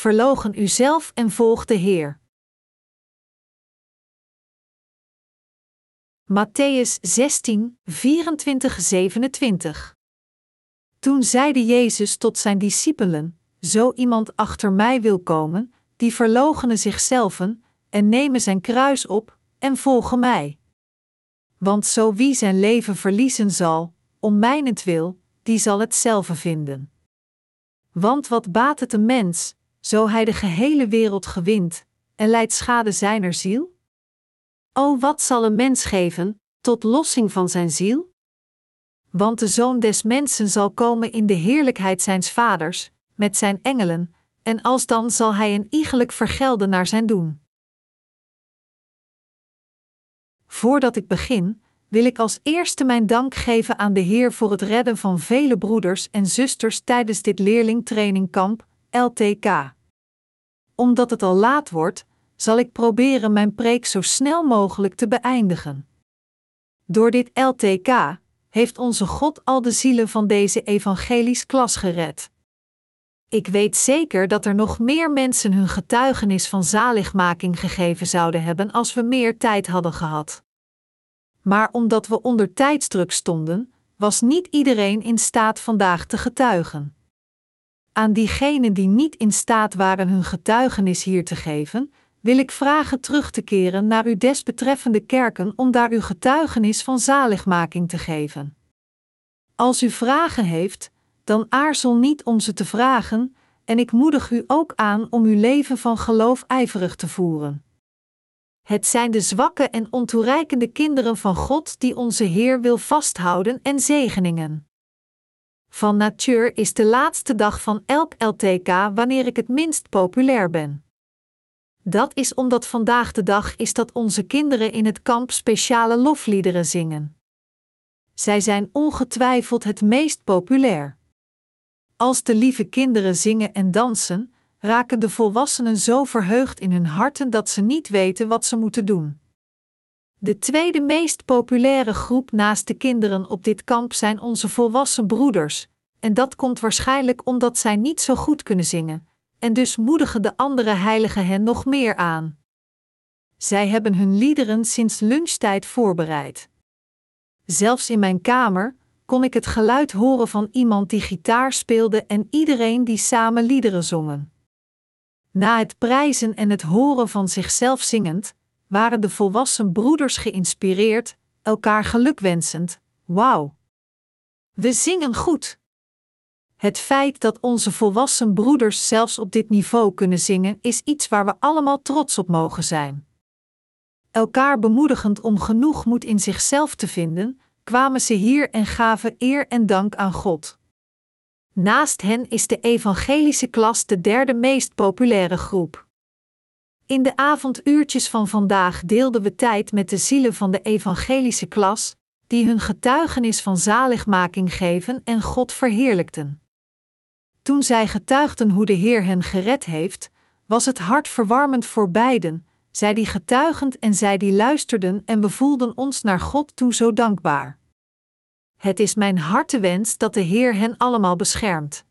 verlogen uzelf en volg de Heer. Matthäus 16, 24, 27 Toen zeide Jezus tot zijn discipelen: Zo iemand achter mij wil komen, die verloochenen zichzelf en nemen zijn kruis op en volgen mij. Want zo wie zijn leven verliezen zal, om mijnentwil, die zal het zelf vinden. Want wat baat het een mens, zo hij de gehele wereld gewint, en leidt schade zijner ziel? O wat zal een mens geven, tot lossing van zijn ziel? Want de zoon des mensen zal komen in de heerlijkheid zijns vaders, met zijn engelen, en alsdan zal hij een iegelijk vergelden naar zijn doen. Voordat ik begin, wil ik als eerste mijn dank geven aan de Heer voor het redden van vele broeders en zusters tijdens dit leerlingtrainingkamp, LTK. Omdat het al laat wordt, zal ik proberen mijn preek zo snel mogelijk te beëindigen. Door dit LTK heeft onze God al de zielen van deze evangelisch klas gered. Ik weet zeker dat er nog meer mensen hun getuigenis van zaligmaking gegeven zouden hebben als we meer tijd hadden gehad. Maar omdat we onder tijdsdruk stonden, was niet iedereen in staat vandaag te getuigen. Aan diegenen die niet in staat waren hun getuigenis hier te geven, wil ik vragen terug te keren naar uw desbetreffende kerken om daar uw getuigenis van zaligmaking te geven. Als u vragen heeft, dan aarzel niet om ze te vragen, en ik moedig u ook aan om uw leven van geloof ijverig te voeren. Het zijn de zwakke en ontoereikende kinderen van God die onze Heer wil vasthouden en zegeningen. Van natuur is de laatste dag van elk LTK wanneer ik het minst populair ben. Dat is omdat vandaag de dag is dat onze kinderen in het kamp speciale lofliederen zingen. Zij zijn ongetwijfeld het meest populair. Als de lieve kinderen zingen en dansen, raken de volwassenen zo verheugd in hun harten dat ze niet weten wat ze moeten doen. De tweede meest populaire groep naast de kinderen op dit kamp zijn onze volwassen broeders, en dat komt waarschijnlijk omdat zij niet zo goed kunnen zingen, en dus moedigen de andere heiligen hen nog meer aan. Zij hebben hun liederen sinds lunchtijd voorbereid. Zelfs in mijn kamer kon ik het geluid horen van iemand die gitaar speelde en iedereen die samen liederen zongen. Na het prijzen en het horen van zichzelf zingend, waren de volwassen broeders geïnspireerd, elkaar gelukwensend. Wauw! We zingen goed! Het feit dat onze volwassen broeders zelfs op dit niveau kunnen zingen, is iets waar we allemaal trots op mogen zijn. Elkaar bemoedigend om genoeg moed in zichzelf te vinden, kwamen ze hier en gaven eer en dank aan God. Naast hen is de evangelische klas de derde meest populaire groep. In de avonduurtjes van vandaag deelden we tijd met de zielen van de evangelische klas, die hun getuigenis van zaligmaking geven en God verheerlijkten. Toen zij getuigden hoe de Heer hen gered heeft, was het hartverwarmend voor beiden, zij die getuigend en zij die luisterden en we voelden ons naar God toe zo dankbaar. Het is mijn hartewens dat de Heer hen allemaal beschermt.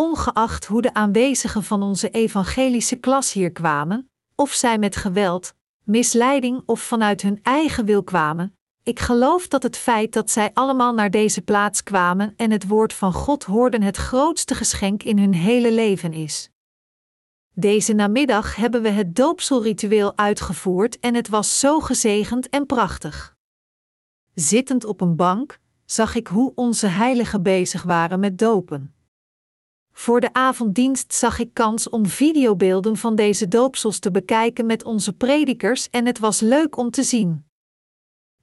Ongeacht hoe de aanwezigen van onze evangelische klas hier kwamen, of zij met geweld, misleiding of vanuit hun eigen wil kwamen, ik geloof dat het feit dat zij allemaal naar deze plaats kwamen en het woord van God hoorden het grootste geschenk in hun hele leven is. Deze namiddag hebben we het doopselritueel uitgevoerd en het was zo gezegend en prachtig. Zittend op een bank, zag ik hoe onze heiligen bezig waren met dopen. Voor de avonddienst zag ik kans om videobeelden van deze doopsels te bekijken met onze predikers en het was leuk om te zien.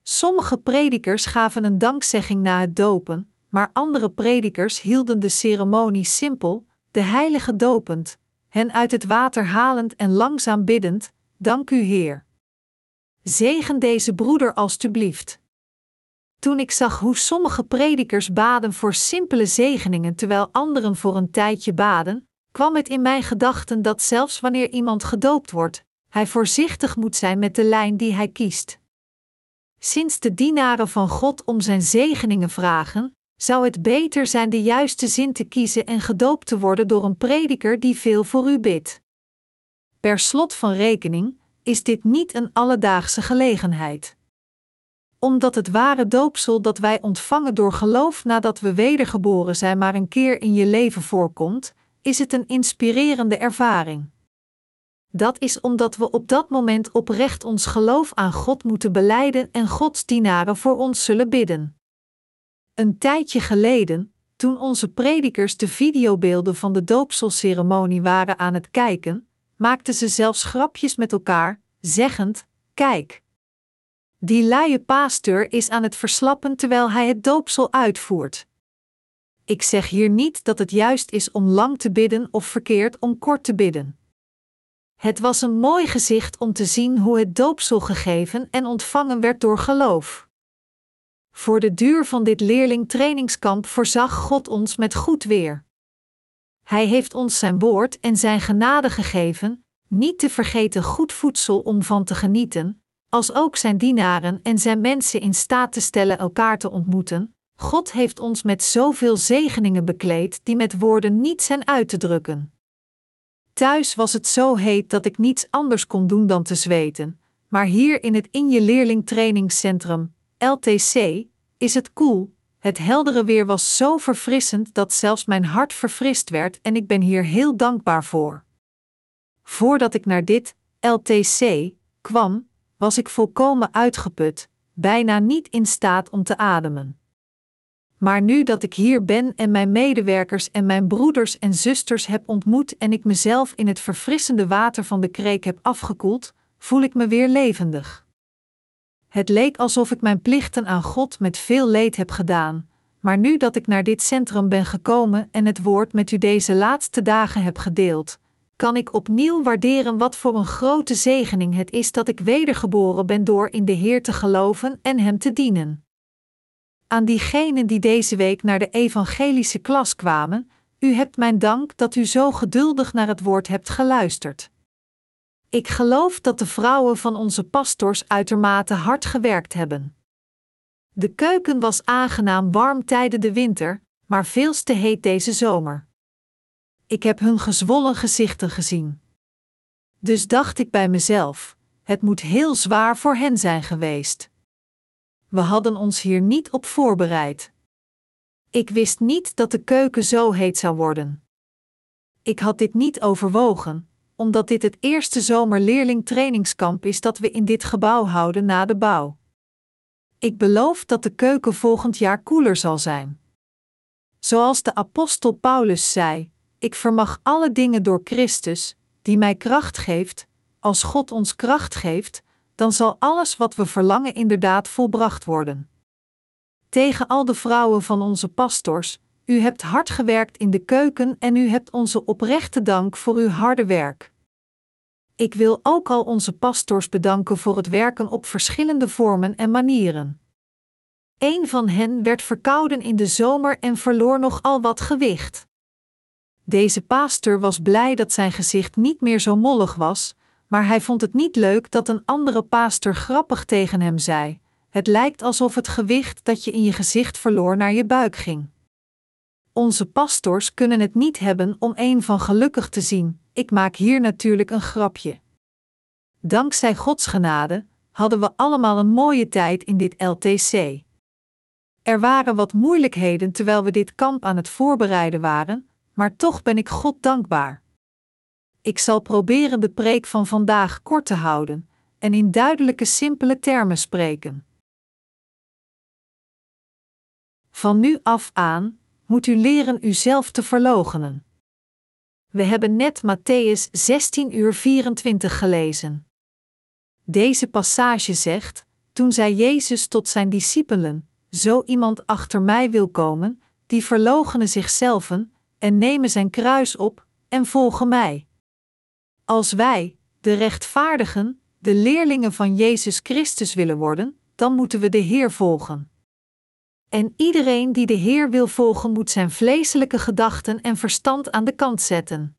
Sommige predikers gaven een dankzegging na het dopen, maar andere predikers hielden de ceremonie simpel, de heilige dopend, hen uit het water halend en langzaam biddend: Dank u, Heer. Zegen deze broeder alstublieft. Toen ik zag hoe sommige predikers baden voor simpele zegeningen terwijl anderen voor een tijdje baden, kwam het in mijn gedachten dat zelfs wanneer iemand gedoopt wordt, hij voorzichtig moet zijn met de lijn die hij kiest. Sinds de dienaren van God om zijn zegeningen vragen, zou het beter zijn de juiste zin te kiezen en gedoopt te worden door een prediker die veel voor u bidt. Per slot van rekening is dit niet een alledaagse gelegenheid. Omdat het ware doopsel dat wij ontvangen door geloof nadat we wedergeboren zijn maar een keer in je leven voorkomt, is het een inspirerende ervaring. Dat is omdat we op dat moment oprecht ons geloof aan God moeten beleiden en Gods dienaren voor ons zullen bidden. Een tijdje geleden, toen onze predikers de videobeelden van de doopselceremonie waren aan het kijken, maakten ze zelfs grapjes met elkaar, zeggend: Kijk, die luie pasteur is aan het verslappen terwijl hij het doopsel uitvoert. Ik zeg hier niet dat het juist is om lang te bidden of verkeerd om kort te bidden. Het was een mooi gezicht om te zien hoe het doopsel gegeven en ontvangen werd door geloof. Voor de duur van dit leerling-trainingskamp voorzag God ons met goed weer. Hij heeft ons zijn woord en zijn genade gegeven, niet te vergeten goed voedsel om van te genieten, als ook zijn dienaren en zijn mensen in staat te stellen elkaar te ontmoeten. God heeft ons met zoveel zegeningen bekleed die met woorden niet zijn uit te drukken. Thuis was het zo heet dat ik niets anders kon doen dan te zweten, maar hier in het In Je Leerling Trainingscentrum, LTC, is het koel. Het heldere weer was zo verfrissend dat zelfs mijn hart verfrist werd en ik ben hier heel dankbaar voor. Voordat ik naar dit LTC kwam, was ik volkomen uitgeput, bijna niet in staat om te ademen. Maar nu dat ik hier ben en mijn medewerkers en mijn broeders en zusters heb ontmoet en ik mezelf in het verfrissende water van de kreek heb afgekoeld, voel ik me weer levendig. Het leek alsof ik mijn plichten aan God met veel leed heb gedaan, maar nu dat ik naar dit centrum ben gekomen en het woord met u deze laatste dagen heb gedeeld, kan ik opnieuw waarderen wat voor een grote zegening het is dat ik wedergeboren ben door in de Heer te geloven en Hem te dienen. Aan diegenen die deze week naar de evangelische klas kwamen, u hebt mijn dank dat u zo geduldig naar het woord hebt geluisterd. Ik geloof dat de vrouwen van onze pastors uitermate hard gewerkt hebben. De keuken was aangenaam warm tijdens de winter, maar veel te heet deze zomer. Ik heb hun gezwollen gezichten gezien. Dus dacht ik bij mezelf: het moet heel zwaar voor hen zijn geweest. We hadden ons hier niet op voorbereid. Ik wist niet dat de keuken zo heet zou worden. Ik had dit niet overwogen, omdat dit het eerste zomerleerling trainingskamp is dat we in dit gebouw houden na de bouw. Ik beloof dat de keuken volgend jaar koeler zal zijn. Zoals de apostel Paulus zei: Ik vermag alle dingen door Christus, die mij kracht geeft. Als God ons kracht geeft, dan zal alles wat we verlangen inderdaad volbracht worden. Tegen al de vrouwen van onze pastors, u hebt hard gewerkt in de keuken en u hebt onze oprechte dank voor uw harde werk. Ik wil ook al onze pastors bedanken voor het werken op verschillende vormen en manieren. Een van hen werd verkouden in de zomer en verloor nogal wat gewicht. Deze pastor was blij dat zijn gezicht niet meer zo mollig was, maar hij vond het niet leuk dat een andere pastor grappig tegen hem zei: Het lijkt alsof het gewicht dat je in je gezicht verloor naar je buik ging. Onze pastors kunnen het niet hebben om een van gelukkig te zien. Ik maak hier natuurlijk een grapje. Dankzij Gods genade hadden we allemaal een mooie tijd in dit LTC. Er waren wat moeilijkheden terwijl we dit kamp aan het voorbereiden waren, maar toch ben ik God dankbaar. Ik zal proberen de preek van vandaag kort te houden en in duidelijke, simpele termen spreken. Van nu af aan moet u leren uzelf te verloochenen. We hebben net Matthäus 16 uur 24 gelezen. Deze passage zegt: Toen zei Jezus tot zijn discipelen: Zo iemand achter mij wil komen, die verloochenen zichzelf en nemen zijn kruis op en volgen mij. Als wij, de rechtvaardigen, de leerlingen van Jezus Christus willen worden, dan moeten we de Heer volgen. En iedereen die de Heer wil volgen, moet zijn vleeselijke gedachten en verstand aan de kant zetten.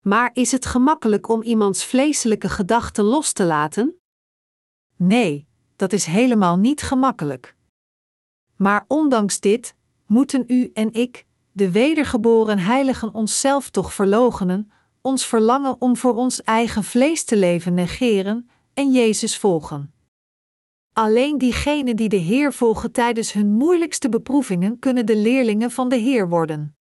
Maar is het gemakkelijk om iemands vleeselijke gedachten los te laten? Nee, dat is helemaal niet gemakkelijk. Maar ondanks dit, moeten u en ik, de wedergeboren heiligen, onszelf toch verloochenen, ons verlangen om voor ons eigen vlees te leven negeren en Jezus volgen. Alleen diegenen die de Heer volgen tijdens hun moeilijkste beproevingen kunnen de leerlingen van de Heer worden.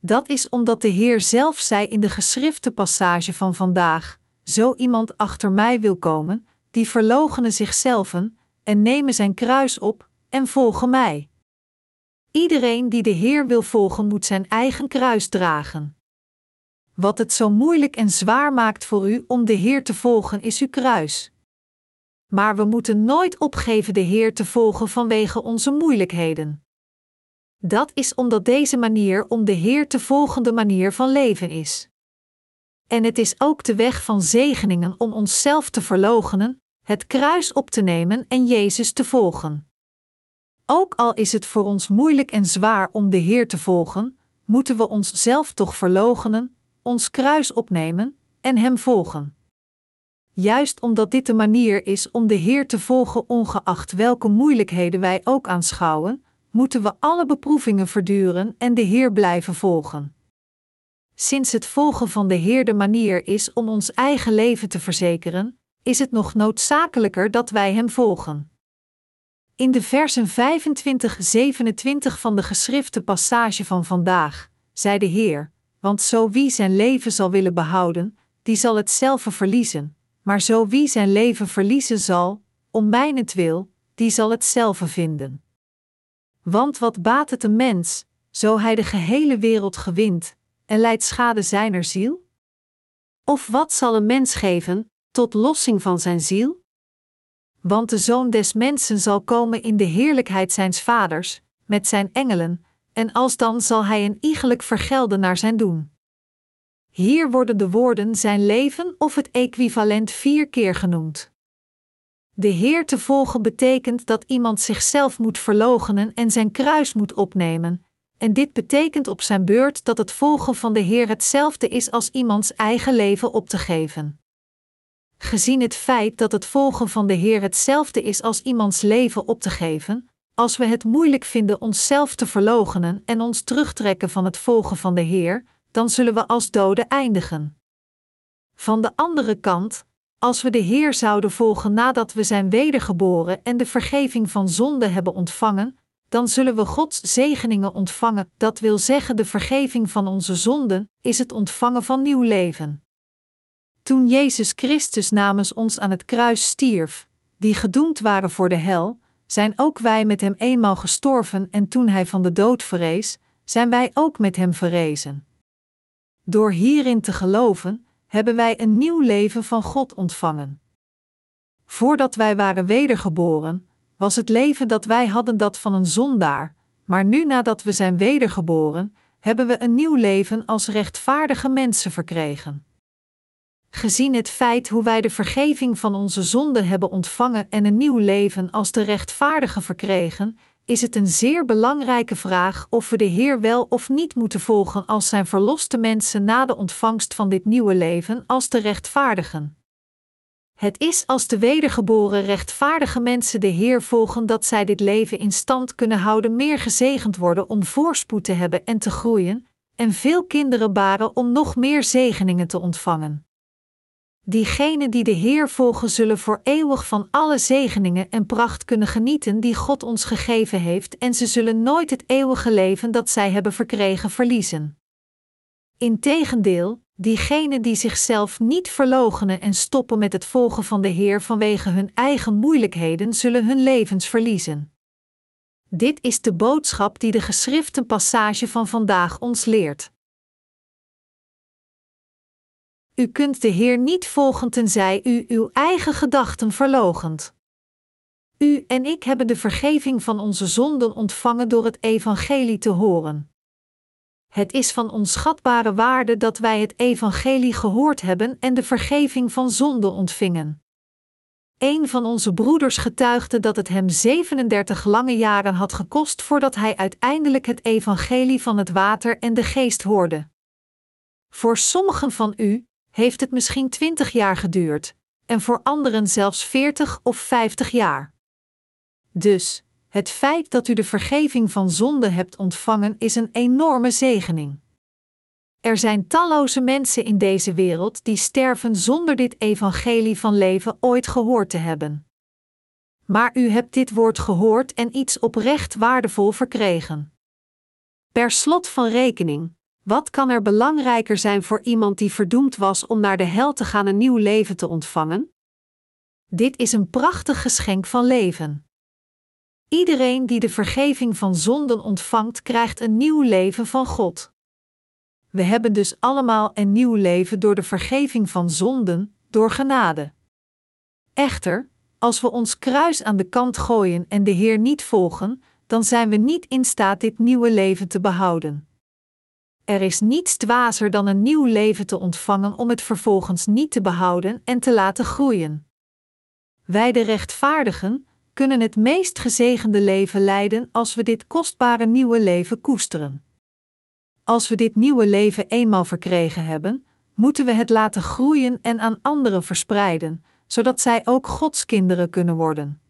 Dat is omdat de Heer zelf zei in de geschrifte passage van vandaag: Zo iemand achter mij wil komen, die verloochenen zichzelf en nemen zijn kruis op en volgen mij. Iedereen die de Heer wil volgen, moet zijn eigen kruis dragen. Wat het zo moeilijk en zwaar maakt voor u om de Heer te volgen, is uw kruis. Maar we moeten nooit opgeven de Heer te volgen vanwege onze moeilijkheden. Dat is omdat deze manier om de Heer te volgen de manier van leven is. En het is ook de weg van zegeningen om onszelf te verloochenen, het kruis op te nemen en Jezus te volgen. Ook al is het voor ons moeilijk en zwaar om de Heer te volgen, moeten we onszelf toch verloochenen, ons kruis opnemen en Hem volgen. Juist omdat dit de manier is om de Heer te volgen, ongeacht welke moeilijkheden wij ook aanschouwen, moeten we alle beproevingen verduren en de Heer blijven volgen. Sinds het volgen van de Heer de manier is om ons eigen leven te verzekeren, is het nog noodzakelijker dat wij Hem volgen. In de versen 25-27 van de geschrifte passage van vandaag, zei de Heer: Want zo wie zijn leven zal willen behouden, die zal het zelf verliezen, maar zo wie zijn leven verliezen zal, om mijnentwil, die zal het zelf vinden. Want wat baat het een mens, zo hij de gehele wereld gewint, en leidt schade zijner ziel? Of wat zal een mens geven, tot lossing van zijn ziel? Want de Zoon des Mensen zal komen in de heerlijkheid zijns Vaders, met zijn engelen, en alsdan zal hij een iegelijk vergelden naar zijn doen. Hier worden de woorden zijn leven of het equivalent vier keer genoemd. De Heer te volgen betekent dat iemand zichzelf moet verloochenen en zijn kruis moet opnemen, en dit betekent op zijn beurt dat het volgen van de Heer hetzelfde is als iemands eigen leven op te geven. Gezien het feit dat het volgen van de Heer hetzelfde is als iemands leven op te geven, als we het moeilijk vinden onszelf te verloochenen en ons terugtrekken van het volgen van de Heer, dan zullen we als doden eindigen. Van de andere kant, als we de Heer zouden volgen nadat we zijn wedergeboren en de vergeving van zonde hebben ontvangen, dan zullen we Gods zegeningen ontvangen, dat wil zeggen de vergeving van onze zonden, is het ontvangen van nieuw leven. Toen Jezus Christus namens ons aan het kruis stierf, die gedoemd waren voor de hel, zijn ook wij met hem eenmaal gestorven en toen hij van de dood verrees, zijn wij ook met hem verrezen. Door hierin te geloven, hebben wij een nieuw leven van God ontvangen. Voordat wij waren wedergeboren, was het leven dat wij hadden dat van een zondaar, maar nu nadat we zijn wedergeboren, hebben we een nieuw leven als rechtvaardige mensen verkregen. Gezien het feit hoe wij de vergeving van onze zonden hebben ontvangen en een nieuw leven als de rechtvaardige verkregen, is het een zeer belangrijke vraag of we de Heer wel of niet moeten volgen als zijn verloste mensen na de ontvangst van dit nieuwe leven als de rechtvaardigen. Het is als de wedergeboren rechtvaardige mensen de Heer volgen dat zij dit leven in stand kunnen houden, meer gezegend worden om voorspoed te hebben en te groeien, en veel kinderen baren om nog meer zegeningen te ontvangen. Diegenen die de Heer volgen zullen voor eeuwig van alle zegeningen en pracht kunnen genieten die God ons gegeven heeft en ze zullen nooit het eeuwige leven dat zij hebben verkregen verliezen. Integendeel, diegenen die zichzelf niet verloochenen en stoppen met het volgen van de Heer vanwege hun eigen moeilijkheden zullen hun levens verliezen. Dit is de boodschap die de geschriften passage van vandaag ons leert. U kunt de Heer niet volgen tenzij u uw eigen gedachten verlogent. U en ik hebben de vergeving van onze zonden ontvangen door het evangelie te horen. Het is van onschatbare waarde dat wij het evangelie gehoord hebben en de vergeving van zonden ontvingen. Een van onze broeders getuigde dat het hem 37 lange jaren had gekost voordat hij uiteindelijk het evangelie van het water en de geest hoorde. Voor sommigen van u, heeft het misschien 20 jaar geduurd, en voor anderen zelfs 40 of 50 jaar. Dus, Het feit dat u de vergeving van zonde hebt ontvangen is een enorme zegening. Er zijn talloze mensen in deze wereld die sterven zonder dit evangelie van leven ooit gehoord te hebben. Maar u hebt dit woord gehoord en iets oprecht waardevol verkregen. Per slot van rekening, wat kan er belangrijker zijn voor iemand die verdoemd was om naar de hel te gaan een nieuw leven te ontvangen? Dit is een prachtig geschenk van leven. Iedereen die de vergeving van zonden ontvangt, krijgt een nieuw leven van God. We hebben dus allemaal een nieuw leven door de vergeving van zonden, door genade. Echter, als we ons kruis aan de kant gooien en de Heer niet volgen, dan zijn we niet in staat dit nieuwe leven te behouden. Er is niets dwazer dan een nieuw leven te ontvangen om het vervolgens niet te behouden en te laten groeien. Wij de rechtvaardigen kunnen het meest gezegende leven leiden als we dit kostbare nieuwe leven koesteren. Als we dit nieuwe leven eenmaal verkregen hebben, moeten we het laten groeien en aan anderen verspreiden, zodat zij ook Gods kinderen kunnen worden.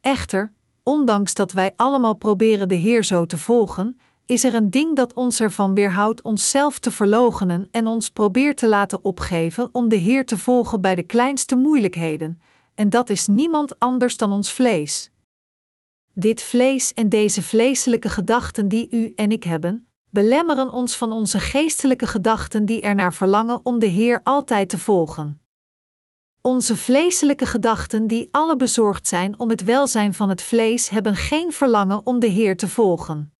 Echter, ondanks dat wij allemaal proberen de Heer zo te volgen, is er een ding dat ons ervan weerhoudt onszelf te verloochenen en ons probeert te laten opgeven om de Heer te volgen bij de kleinste moeilijkheden, en dat is niemand anders dan ons vlees. Dit vlees en deze vleeselijke gedachten die u en ik hebben, belemmeren ons van onze geestelijke gedachten die er naar verlangen om de Heer altijd te volgen. Onze vleeselijke gedachten die alle bezorgd zijn om het welzijn van het vlees hebben geen verlangen om de Heer te volgen.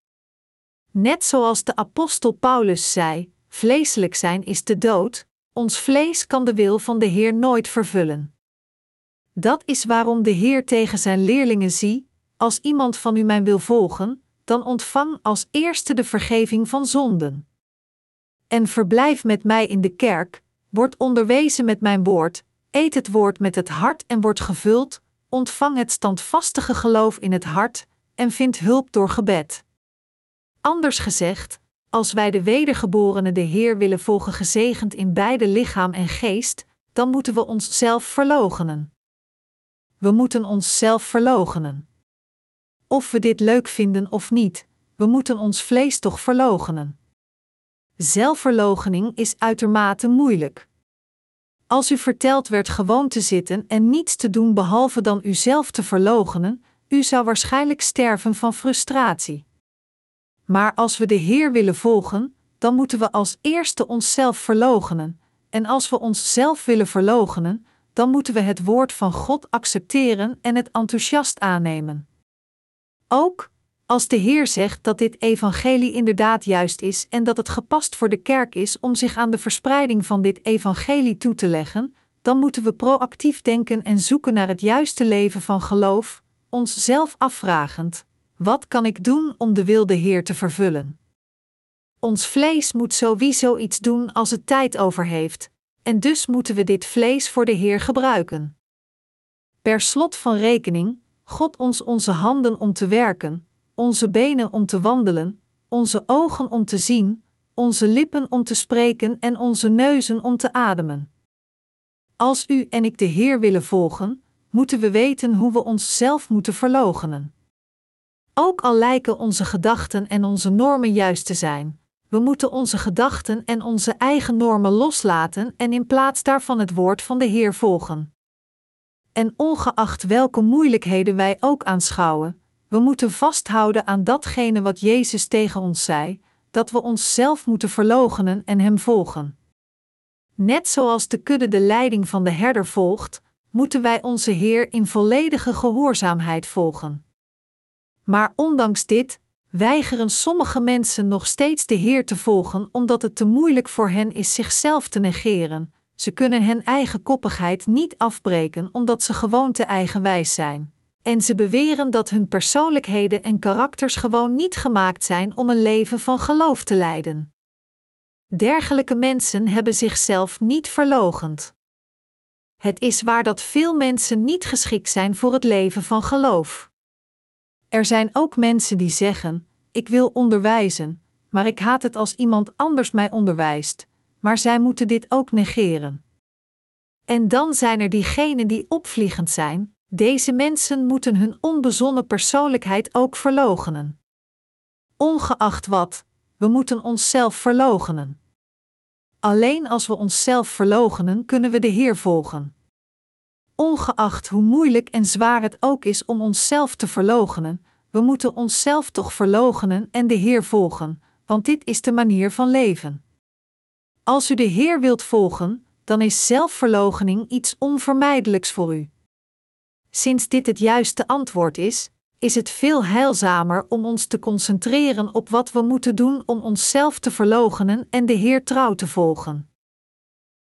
Net zoals de apostel Paulus zei: vleeselijk zijn is de dood, ons vlees kan de wil van de Heer nooit vervullen. Dat is waarom de Heer tegen zijn leerlingen zie: als iemand van u mij wil volgen, dan ontvang als eerste de vergeving van zonden. En verblijf met mij in de kerk, word onderwezen met mijn woord, eet het woord met het hart en word gevuld, ontvang het standvastige geloof in het hart en vind hulp door gebed. Anders gezegd, als wij de wedergeborene de Heer willen volgen gezegend in beide lichaam en geest, dan moeten we onszelf verloochenen. We moeten onszelf verloochenen. Of we dit leuk vinden of niet, we moeten ons vlees toch verloochenen. Zelfverloochening is uitermate moeilijk. Als u verteld werd gewoon te zitten en niets te doen behalve dan uzelf te verloochenen, u zou waarschijnlijk sterven van frustratie. Maar als we de Heer willen volgen, dan moeten we als eerste onszelf verloochenen, en als we onszelf willen verloochenen, dan moeten we het woord van God accepteren en het enthousiast aannemen. Ook als de Heer zegt dat dit evangelie inderdaad juist is en dat het gepast voor de kerk is om zich aan de verspreiding van dit evangelie toe te leggen, dan moeten we proactief denken en zoeken naar het juiste leven van geloof, onszelf afvragend: wat kan ik doen om de wilde Heer te vervullen? Ons vlees moet sowieso iets doen als het tijd over heeft, en dus moeten we dit vlees voor de Heer gebruiken. Per slot van rekening, God ons onze handen om te werken, onze benen om te wandelen, onze ogen om te zien, onze lippen om te spreken en onze neuzen om te ademen. Als u en ik de Heer willen volgen, moeten we weten hoe we onszelf moeten verloochenen. Ook al lijken onze gedachten en onze normen juist te zijn, we moeten onze gedachten en onze eigen normen loslaten en in plaats daarvan het woord van de Heer volgen. En ongeacht welke moeilijkheden wij ook aanschouwen, we moeten vasthouden aan datgene wat Jezus tegen ons zei, dat we onszelf moeten verloochenen en Hem volgen. Net zoals de kudde de leiding van de herder volgt, moeten wij onze Heer in volledige gehoorzaamheid volgen. Maar ondanks dit weigeren sommige mensen nog steeds de Heer te volgen omdat het te moeilijk voor hen is zichzelf te negeren. Ze kunnen hun eigen koppigheid niet afbreken omdat ze gewoon te eigenwijs zijn. En ze beweren dat hun persoonlijkheden en karakters gewoon niet gemaakt zijn om een leven van geloof te leiden. Dergelijke mensen hebben zichzelf niet verlogend. Het is waar dat veel mensen niet geschikt zijn voor het leven van geloof. Er zijn ook mensen die zeggen: Ik wil onderwijzen, maar ik haat het als iemand anders mij onderwijst, maar zij moeten dit ook negeren. En dan zijn er diegenen die opvliegend zijn, Deze mensen moeten hun onbezonnen persoonlijkheid ook verloochenen. Ongeacht wat, we moeten onszelf verloochenen. Alleen als we onszelf verloochenen kunnen we de Heer volgen. Ongeacht hoe moeilijk en zwaar het ook is om onszelf te verloochenen, we moeten onszelf toch verloochenen en de Heer volgen, want dit is de manier van leven. Als u de Heer wilt volgen, dan is zelfverloochening iets onvermijdelijks voor u. Sinds dit het juiste antwoord is, is het veel heilzamer om ons te concentreren op wat we moeten doen om onszelf te verloochenen en de Heer trouw te volgen.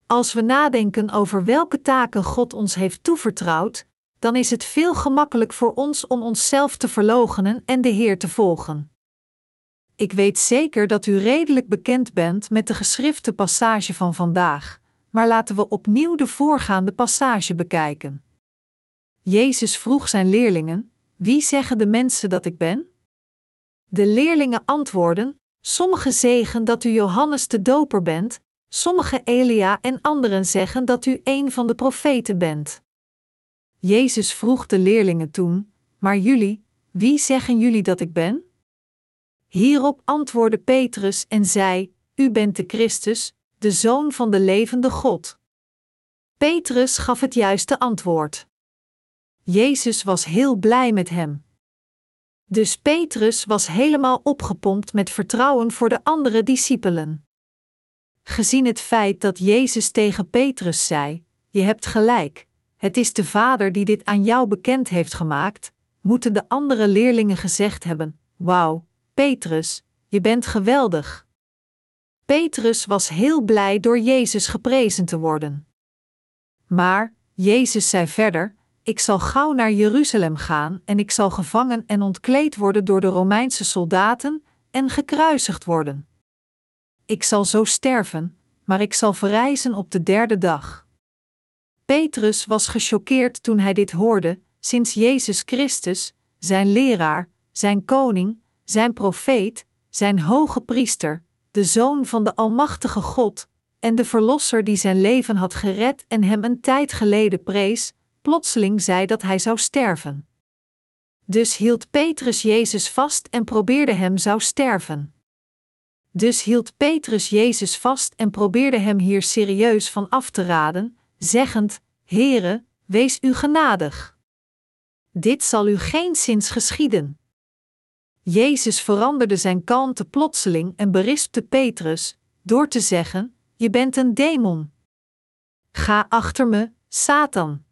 Als we nadenken over welke taken God ons heeft toevertrouwd, dan is het veel gemakkelijk voor ons om onszelf te verloochenen en de Heer te volgen. Ik weet zeker dat u redelijk bekend bent met de geschrifte passage van vandaag, maar laten we opnieuw de voorgaande passage bekijken. Jezus vroeg zijn leerlingen: Wie zeggen de mensen dat ik ben? De leerlingen antwoorden: Sommigen zeggen dat u Johannes de Doper bent, sommigen Elia en anderen zeggen dat u een van de profeten bent. Jezus vroeg de leerlingen toen: Maar jullie, wie zeggen jullie dat ik ben? Hierop antwoordde Petrus en zei: U bent de Christus, de Zoon van de levende God. Petrus gaf het juiste antwoord. Jezus was heel blij met hem. Dus Petrus was helemaal opgepompt met vertrouwen voor de andere discipelen. Gezien het feit dat Jezus tegen Petrus zei: Je hebt gelijk, het is de Vader die dit aan jou bekend heeft gemaakt, moeten de andere leerlingen gezegd hebben: Wauw, Petrus, je bent geweldig. Petrus was heel blij door Jezus geprezen te worden. Maar, Jezus zei verder: Ik zal gauw naar Jeruzalem gaan en ik zal gevangen en ontkleed worden door de Romeinse soldaten en gekruisigd worden. Ik zal zo sterven, maar ik zal verrijzen op de derde dag. Petrus was gechoqueerd toen hij dit hoorde, sinds Jezus Christus, zijn leraar, zijn koning, zijn profeet, zijn hoge priester, de zoon van de Almachtige God, en de Verlosser die zijn leven had gered en hem een tijd geleden prees, plotseling zei dat hij zou sterven. Dus hield Petrus Jezus vast en probeerde hem zou sterven. Dus hield Petrus Jezus vast en probeerde hem hier serieus van af te raden, zeggend: Heere, wees u genadig. Dit zal u geen zins geschieden. Jezus veranderde zijn kalmte plotseling en berispte Petrus door te zeggen: Je bent een demon. Ga achter me, Satan.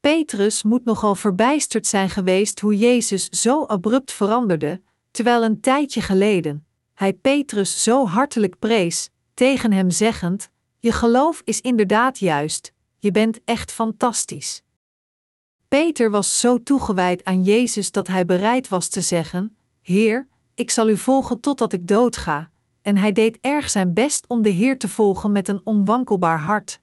Petrus moet nogal verbijsterd zijn geweest hoe Jezus zo abrupt veranderde, terwijl een tijdje geleden hij Petrus zo hartelijk prees, tegen hem zeggend: Je geloof is inderdaad juist, je bent echt fantastisch. Peter was zo toegewijd aan Jezus dat hij bereid was te zeggen: Heer, ik zal u volgen totdat ik doodga, en hij deed erg zijn best om de Heer te volgen met een onwankelbaar hart.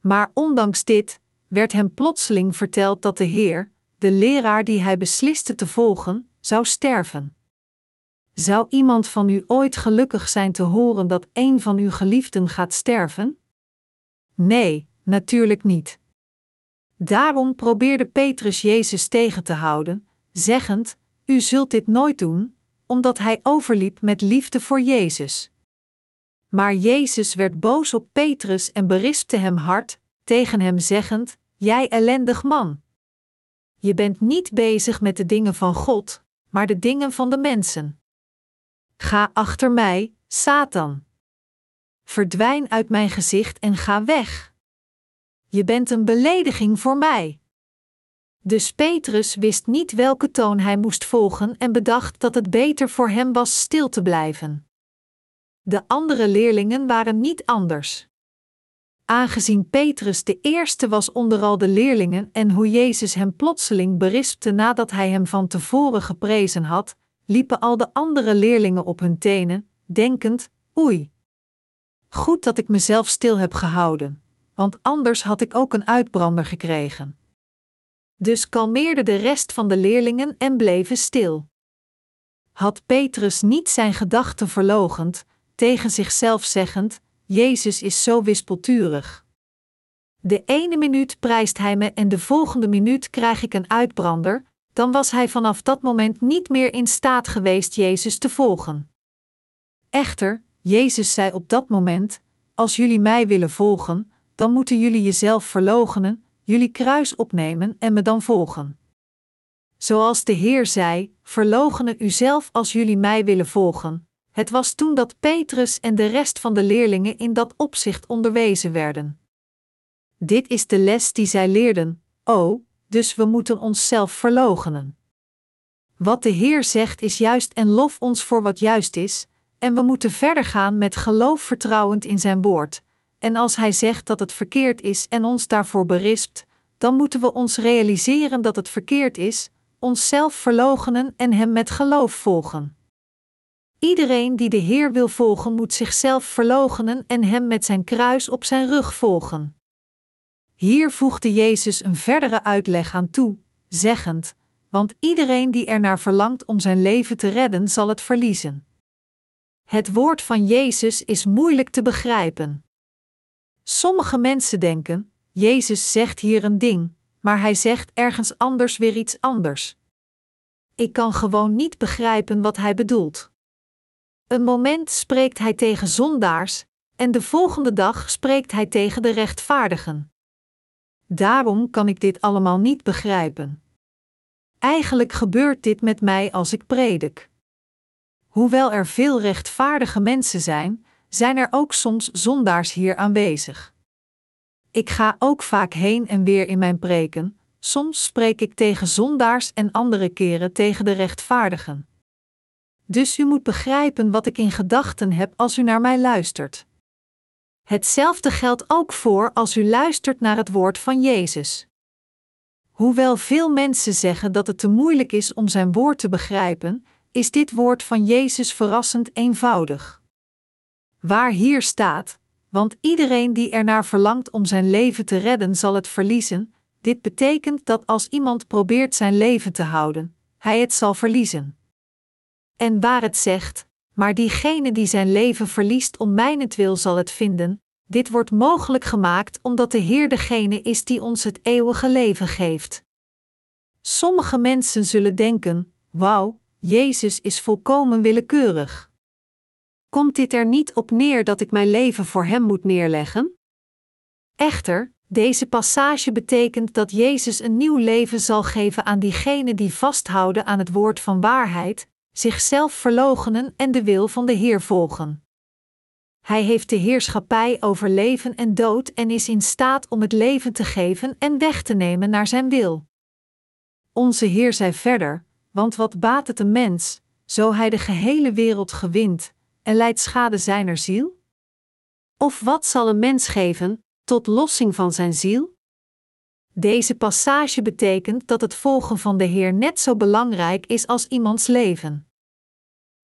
Maar ondanks dit werd hem plotseling verteld dat de Heer, de leraar die hij besliste te volgen, zou sterven. Zou iemand van u ooit gelukkig zijn te horen dat een van uw geliefden gaat sterven? Nee, natuurlijk niet. Daarom probeerde Petrus Jezus tegen te houden, zeggend: U zult dit nooit doen, omdat hij overliep met liefde voor Jezus. Maar Jezus werd boos op Petrus en berispte hem hard, tegen hem zeggend: Jij ellendig man! Je bent niet bezig met de dingen van God, maar de dingen van de mensen. Ga achter mij, Satan! Verdwijn uit mijn gezicht en ga weg! Je bent een belediging voor mij. Dus Petrus wist niet welke toon hij moest volgen en bedacht dat het beter voor hem was stil te blijven. De andere leerlingen waren niet anders. Aangezien Petrus de eerste was onder al de leerlingen en hoe Jezus hem plotseling berispte nadat hij hem van tevoren geprezen had, liepen al de andere leerlingen op hun tenen, denkend: Oei. Goed dat ik mezelf stil heb gehouden want anders had ik ook een uitbrander gekregen. Dus kalmeerde de rest van de leerlingen en bleven stil. Had Petrus niet zijn gedachten verlogend, tegen zichzelf zeggend: Jezus is zo wispelturig. De ene minuut prijst hij me en de volgende minuut krijg ik een uitbrander, dan was hij vanaf dat moment niet meer in staat geweest Jezus te volgen. Echter, Jezus zei op dat moment: Als jullie mij willen volgen, dan moeten jullie jezelf verloochenen, jullie kruis opnemen en me dan volgen. Zoals de Heer zei: Verloochenen uzelf als jullie mij willen volgen. Het was toen dat Petrus en de rest van de leerlingen in dat opzicht onderwezen werden. Dit is de les die zij leerden: Oh, dus we moeten onszelf verloochenen. Wat de Heer zegt is juist en lof ons voor wat juist is, en we moeten verder gaan met geloof vertrouwend in Zijn woord. En als Hij zegt dat het verkeerd is en ons daarvoor berispt, dan moeten we ons realiseren dat het verkeerd is, onszelf verloochenen en Hem met geloof volgen. Iedereen die de Heer wil volgen, moet zichzelf verloochenen en Hem met zijn kruis op zijn rug volgen. Hier voegde Jezus een verdere uitleg aan toe, zeggend: Want iedereen die er naar verlangt om zijn leven te redden, zal het verliezen. Het woord van Jezus is moeilijk te begrijpen. Sommige mensen denken: Jezus zegt hier een ding, maar hij zegt ergens anders weer iets anders. Ik kan gewoon niet begrijpen wat hij bedoelt. Een moment spreekt hij tegen zondaars, en de volgende dag spreekt hij tegen de rechtvaardigen. Daarom kan ik dit allemaal niet begrijpen. Eigenlijk gebeurt dit met mij als ik predik. Hoewel er veel rechtvaardige mensen zijn, zijn er ook soms zondaars hier aanwezig. Ik ga ook vaak heen en weer in mijn preken, soms spreek ik tegen zondaars en andere keren tegen de rechtvaardigen. Dus u moet begrijpen wat ik in gedachten heb als u naar mij luistert. Hetzelfde geldt ook voor als u luistert naar het woord van Jezus. Hoewel veel mensen zeggen dat het te moeilijk is om zijn woord te begrijpen, is dit woord van Jezus verrassend eenvoudig. Waar hier staat, want iedereen die ernaar verlangt om zijn leven te redden zal het verliezen, dit betekent dat als iemand probeert zijn leven te houden, hij het zal verliezen. En waar het zegt, maar diegene die zijn leven verliest om mijnentwil zal het vinden, dit wordt mogelijk gemaakt omdat de Heer degene is die ons het eeuwige leven geeft. Sommige mensen zullen denken: Wauw, Jezus is volkomen willekeurig. Komt dit er niet op neer dat ik mijn leven voor Hem moet neerleggen? Echter, deze passage betekent dat Jezus een nieuw leven zal geven aan diegenen die vasthouden aan het woord van waarheid, zichzelf verloochenen en de wil van de Heer volgen. Hij heeft de heerschappij over leven en dood en is in staat om het leven te geven en weg te nemen naar zijn wil. Onze Heer zei verder: Want wat baat het een mens, zo hij de gehele wereld gewint en leidt schade zijner ziel? Of wat zal een mens geven tot lossing van zijn ziel? Deze passage betekent dat het volgen van de Heer net zo belangrijk is als iemands leven.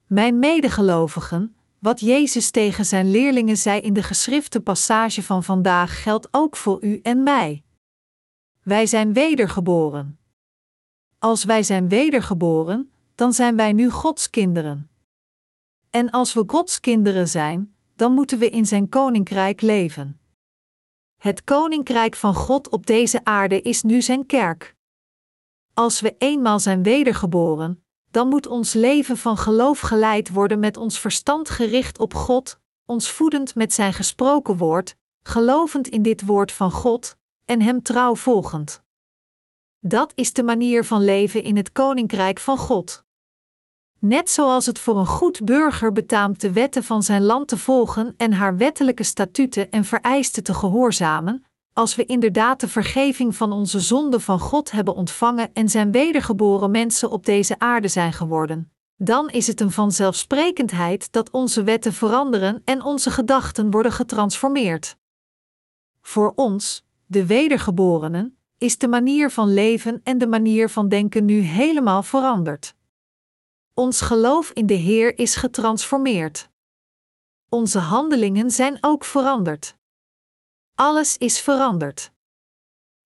Mijn medegelovigen, wat Jezus tegen zijn leerlingen zei in de geschrifte passage van vandaag geldt ook voor u en mij. Wij zijn wedergeboren. Als wij zijn wedergeboren, dan zijn wij nu Gods kinderen. En als we Gods kinderen zijn, dan moeten we in zijn koninkrijk leven. Het koninkrijk van God op deze aarde is nu zijn kerk. Als we eenmaal zijn wedergeboren, dan moet ons leven van geloof geleid worden met ons verstand gericht op God, ons voedend met zijn gesproken woord, gelovend in dit woord van God en Hem trouw volgend. Dat is de manier van leven in het koninkrijk van God. Net zoals het voor een goed burger betaamt de wetten van zijn land te volgen en haar wettelijke statuten en vereisten te gehoorzamen, als we inderdaad de vergeving van onze zonden van God hebben ontvangen en zijn wedergeboren mensen op deze aarde zijn geworden, dan is het een vanzelfsprekendheid dat onze wetten veranderen en onze gedachten worden getransformeerd. Voor ons, de wedergeborenen, is de manier van leven en de manier van denken nu helemaal veranderd. Ons geloof in de Heer is getransformeerd. Onze handelingen zijn ook veranderd. Alles is veranderd.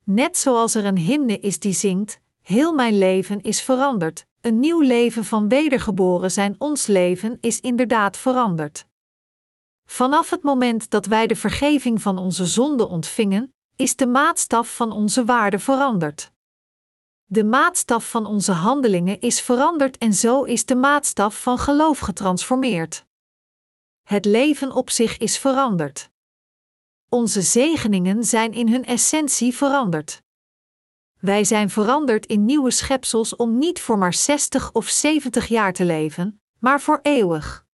Net zoals er een hymne is die zingt: Heel mijn leven is veranderd. Een nieuw leven van wedergeboren zijn, ons leven is inderdaad veranderd. Vanaf het moment dat wij de vergeving van onze zonden ontvingen, is de maatstaf van onze waarde veranderd. De maatstaf van onze handelingen is veranderd en zo is de maatstaf van geloof getransformeerd. Het leven op zich is veranderd. Onze zegeningen zijn in hun essentie veranderd. Wij zijn veranderd in nieuwe schepsels om niet voor maar 60 of 70 jaar te leven, maar voor eeuwig.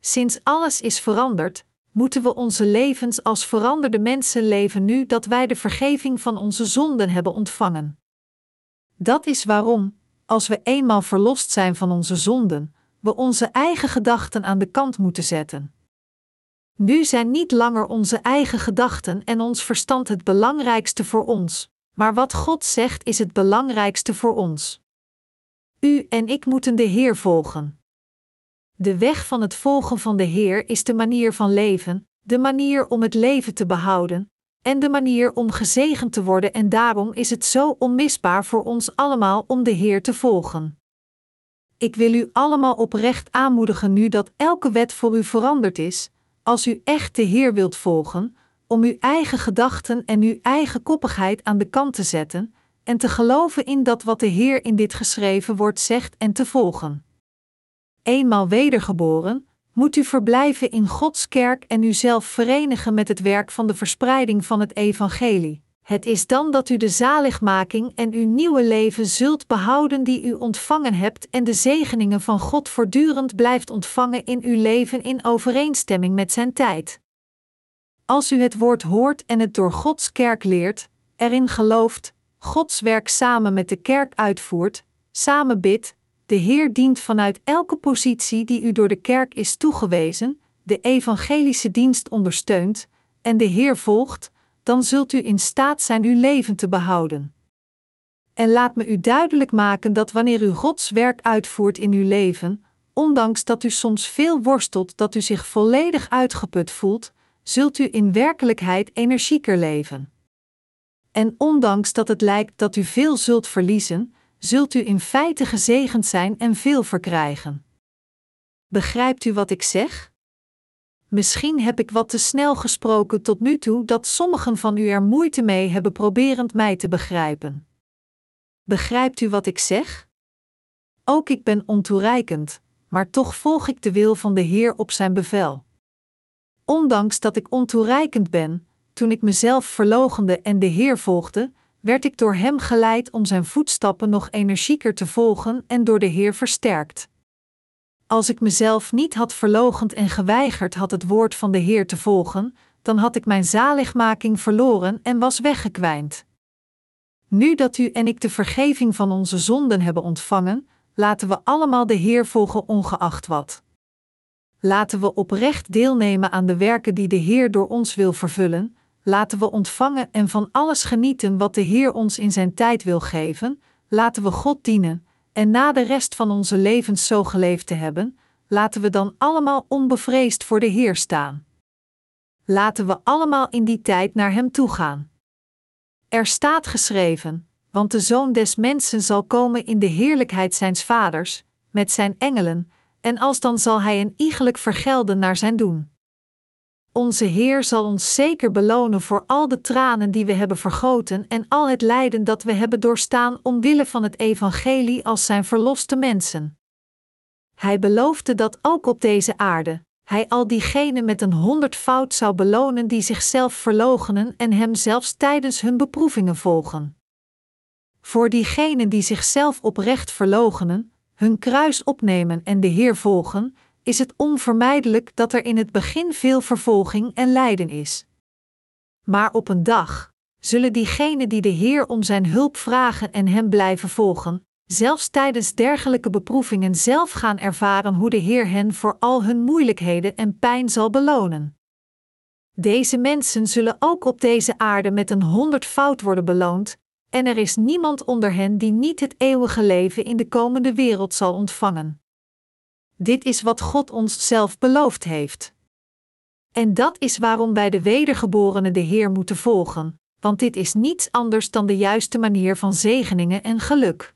Sinds alles is veranderd, moeten we onze levens als veranderde mensen leven nu dat wij de vergeving van onze zonden hebben ontvangen. Dat is waarom, als we eenmaal verlost zijn van onze zonden, we onze eigen gedachten aan de kant moeten zetten. Nu zijn niet langer onze eigen gedachten en ons verstand het belangrijkste voor ons, maar wat God zegt is het belangrijkste voor ons. U en ik moeten de Heer volgen. De weg van het volgen van de Heer is de manier van leven, de manier om het leven te behouden, en de manier om gezegend te worden, en daarom is het zo onmisbaar voor ons allemaal om de Heer te volgen. Ik wil u allemaal oprecht aanmoedigen nu dat elke wet voor u veranderd is, als u echt de Heer wilt volgen, om uw eigen gedachten en uw eigen koppigheid aan de kant te zetten en te geloven in dat wat de Heer in dit geschreven woord zegt en te volgen. Eenmaal wedergeboren, moet u verblijven in Gods kerk en uzelf verenigen met het werk van de verspreiding van het evangelie. Het is dan dat u de zaligmaking en uw nieuwe leven zult behouden die u ontvangen hebt en de zegeningen van God voortdurend blijft ontvangen in uw leven in overeenstemming met zijn tijd. Als u het woord hoort en het door Gods kerk leert, erin gelooft, Gods werk samen met de kerk uitvoert, samen bidt, de Heer dient vanuit elke positie die u door de kerk is toegewezen, de evangelische dienst ondersteunt en de Heer volgt, dan zult u in staat zijn uw leven te behouden. En laat me u duidelijk maken dat wanneer u Gods werk uitvoert in uw leven, ondanks dat u soms veel worstelt dat u zich volledig uitgeput voelt, zult u in werkelijkheid energieker leven. En ondanks dat het lijkt dat u veel zult verliezen, zult u in feite gezegend zijn en veel verkrijgen. Begrijpt u wat ik zeg? Misschien heb ik wat te snel gesproken tot nu toe dat sommigen van u er moeite mee hebben proberend mij te begrijpen. Begrijpt u wat ik zeg? Ook ik ben ontoereikend, maar toch volg ik de wil van de Heer op zijn bevel. Ondanks dat ik ontoereikend ben, toen ik mezelf verlogende en de Heer volgde, werd ik door Hem geleid om Zijn voetstappen nog energieker te volgen en door de Heer versterkt. Als ik mezelf niet had verlogend en geweigerd had het woord van de Heer te volgen, dan had ik mijn zaligmaking verloren en was weggekwijnd. Nu dat u en ik de vergeving van onze zonden hebben ontvangen, laten we allemaal de Heer volgen ongeacht wat. Laten we oprecht deelnemen aan de werken die de Heer door ons wil vervullen, laten we ontvangen en van alles genieten wat de Heer ons in zijn tijd wil geven, laten we God dienen, en na de rest van onze levens zo geleefd te hebben, laten we dan allemaal onbevreesd voor de Heer staan. Laten we allemaal in die tijd naar Hem toe gaan. Er staat geschreven: Want de Zoon des Mensen zal komen in de heerlijkheid zijns Vaders, met zijn engelen, en alsdan zal Hij een iegelijk vergelden naar zijn doen. Onze Heer zal ons zeker belonen voor al de tranen die we hebben vergoten en al het lijden dat we hebben doorstaan omwille van het Evangelie als zijn verloste mensen. Hij beloofde dat ook op deze aarde, hij al diegenen met een honderdvoud zou belonen die zichzelf verloochenen en hem zelfs tijdens hun beproevingen volgen. Voor diegenen die zichzelf oprecht verloochenen, hun kruis opnemen en de Heer volgen, is het onvermijdelijk dat er in het begin veel vervolging en lijden is. Maar op een dag zullen diegenen die de Heer om zijn hulp vragen en hem blijven volgen, zelfs tijdens dergelijke beproevingen zelf gaan ervaren hoe de Heer hen voor al hun moeilijkheden en pijn zal belonen. Deze mensen zullen ook op deze aarde met een honderdvoud worden beloond, en er is niemand onder hen die niet het eeuwige leven in de komende wereld zal ontvangen. Dit is wat God ons zelf beloofd heeft. En dat is waarom wij de wedergeborenen de Heer moeten volgen, want dit is niets anders dan de juiste manier van zegeningen en geluk.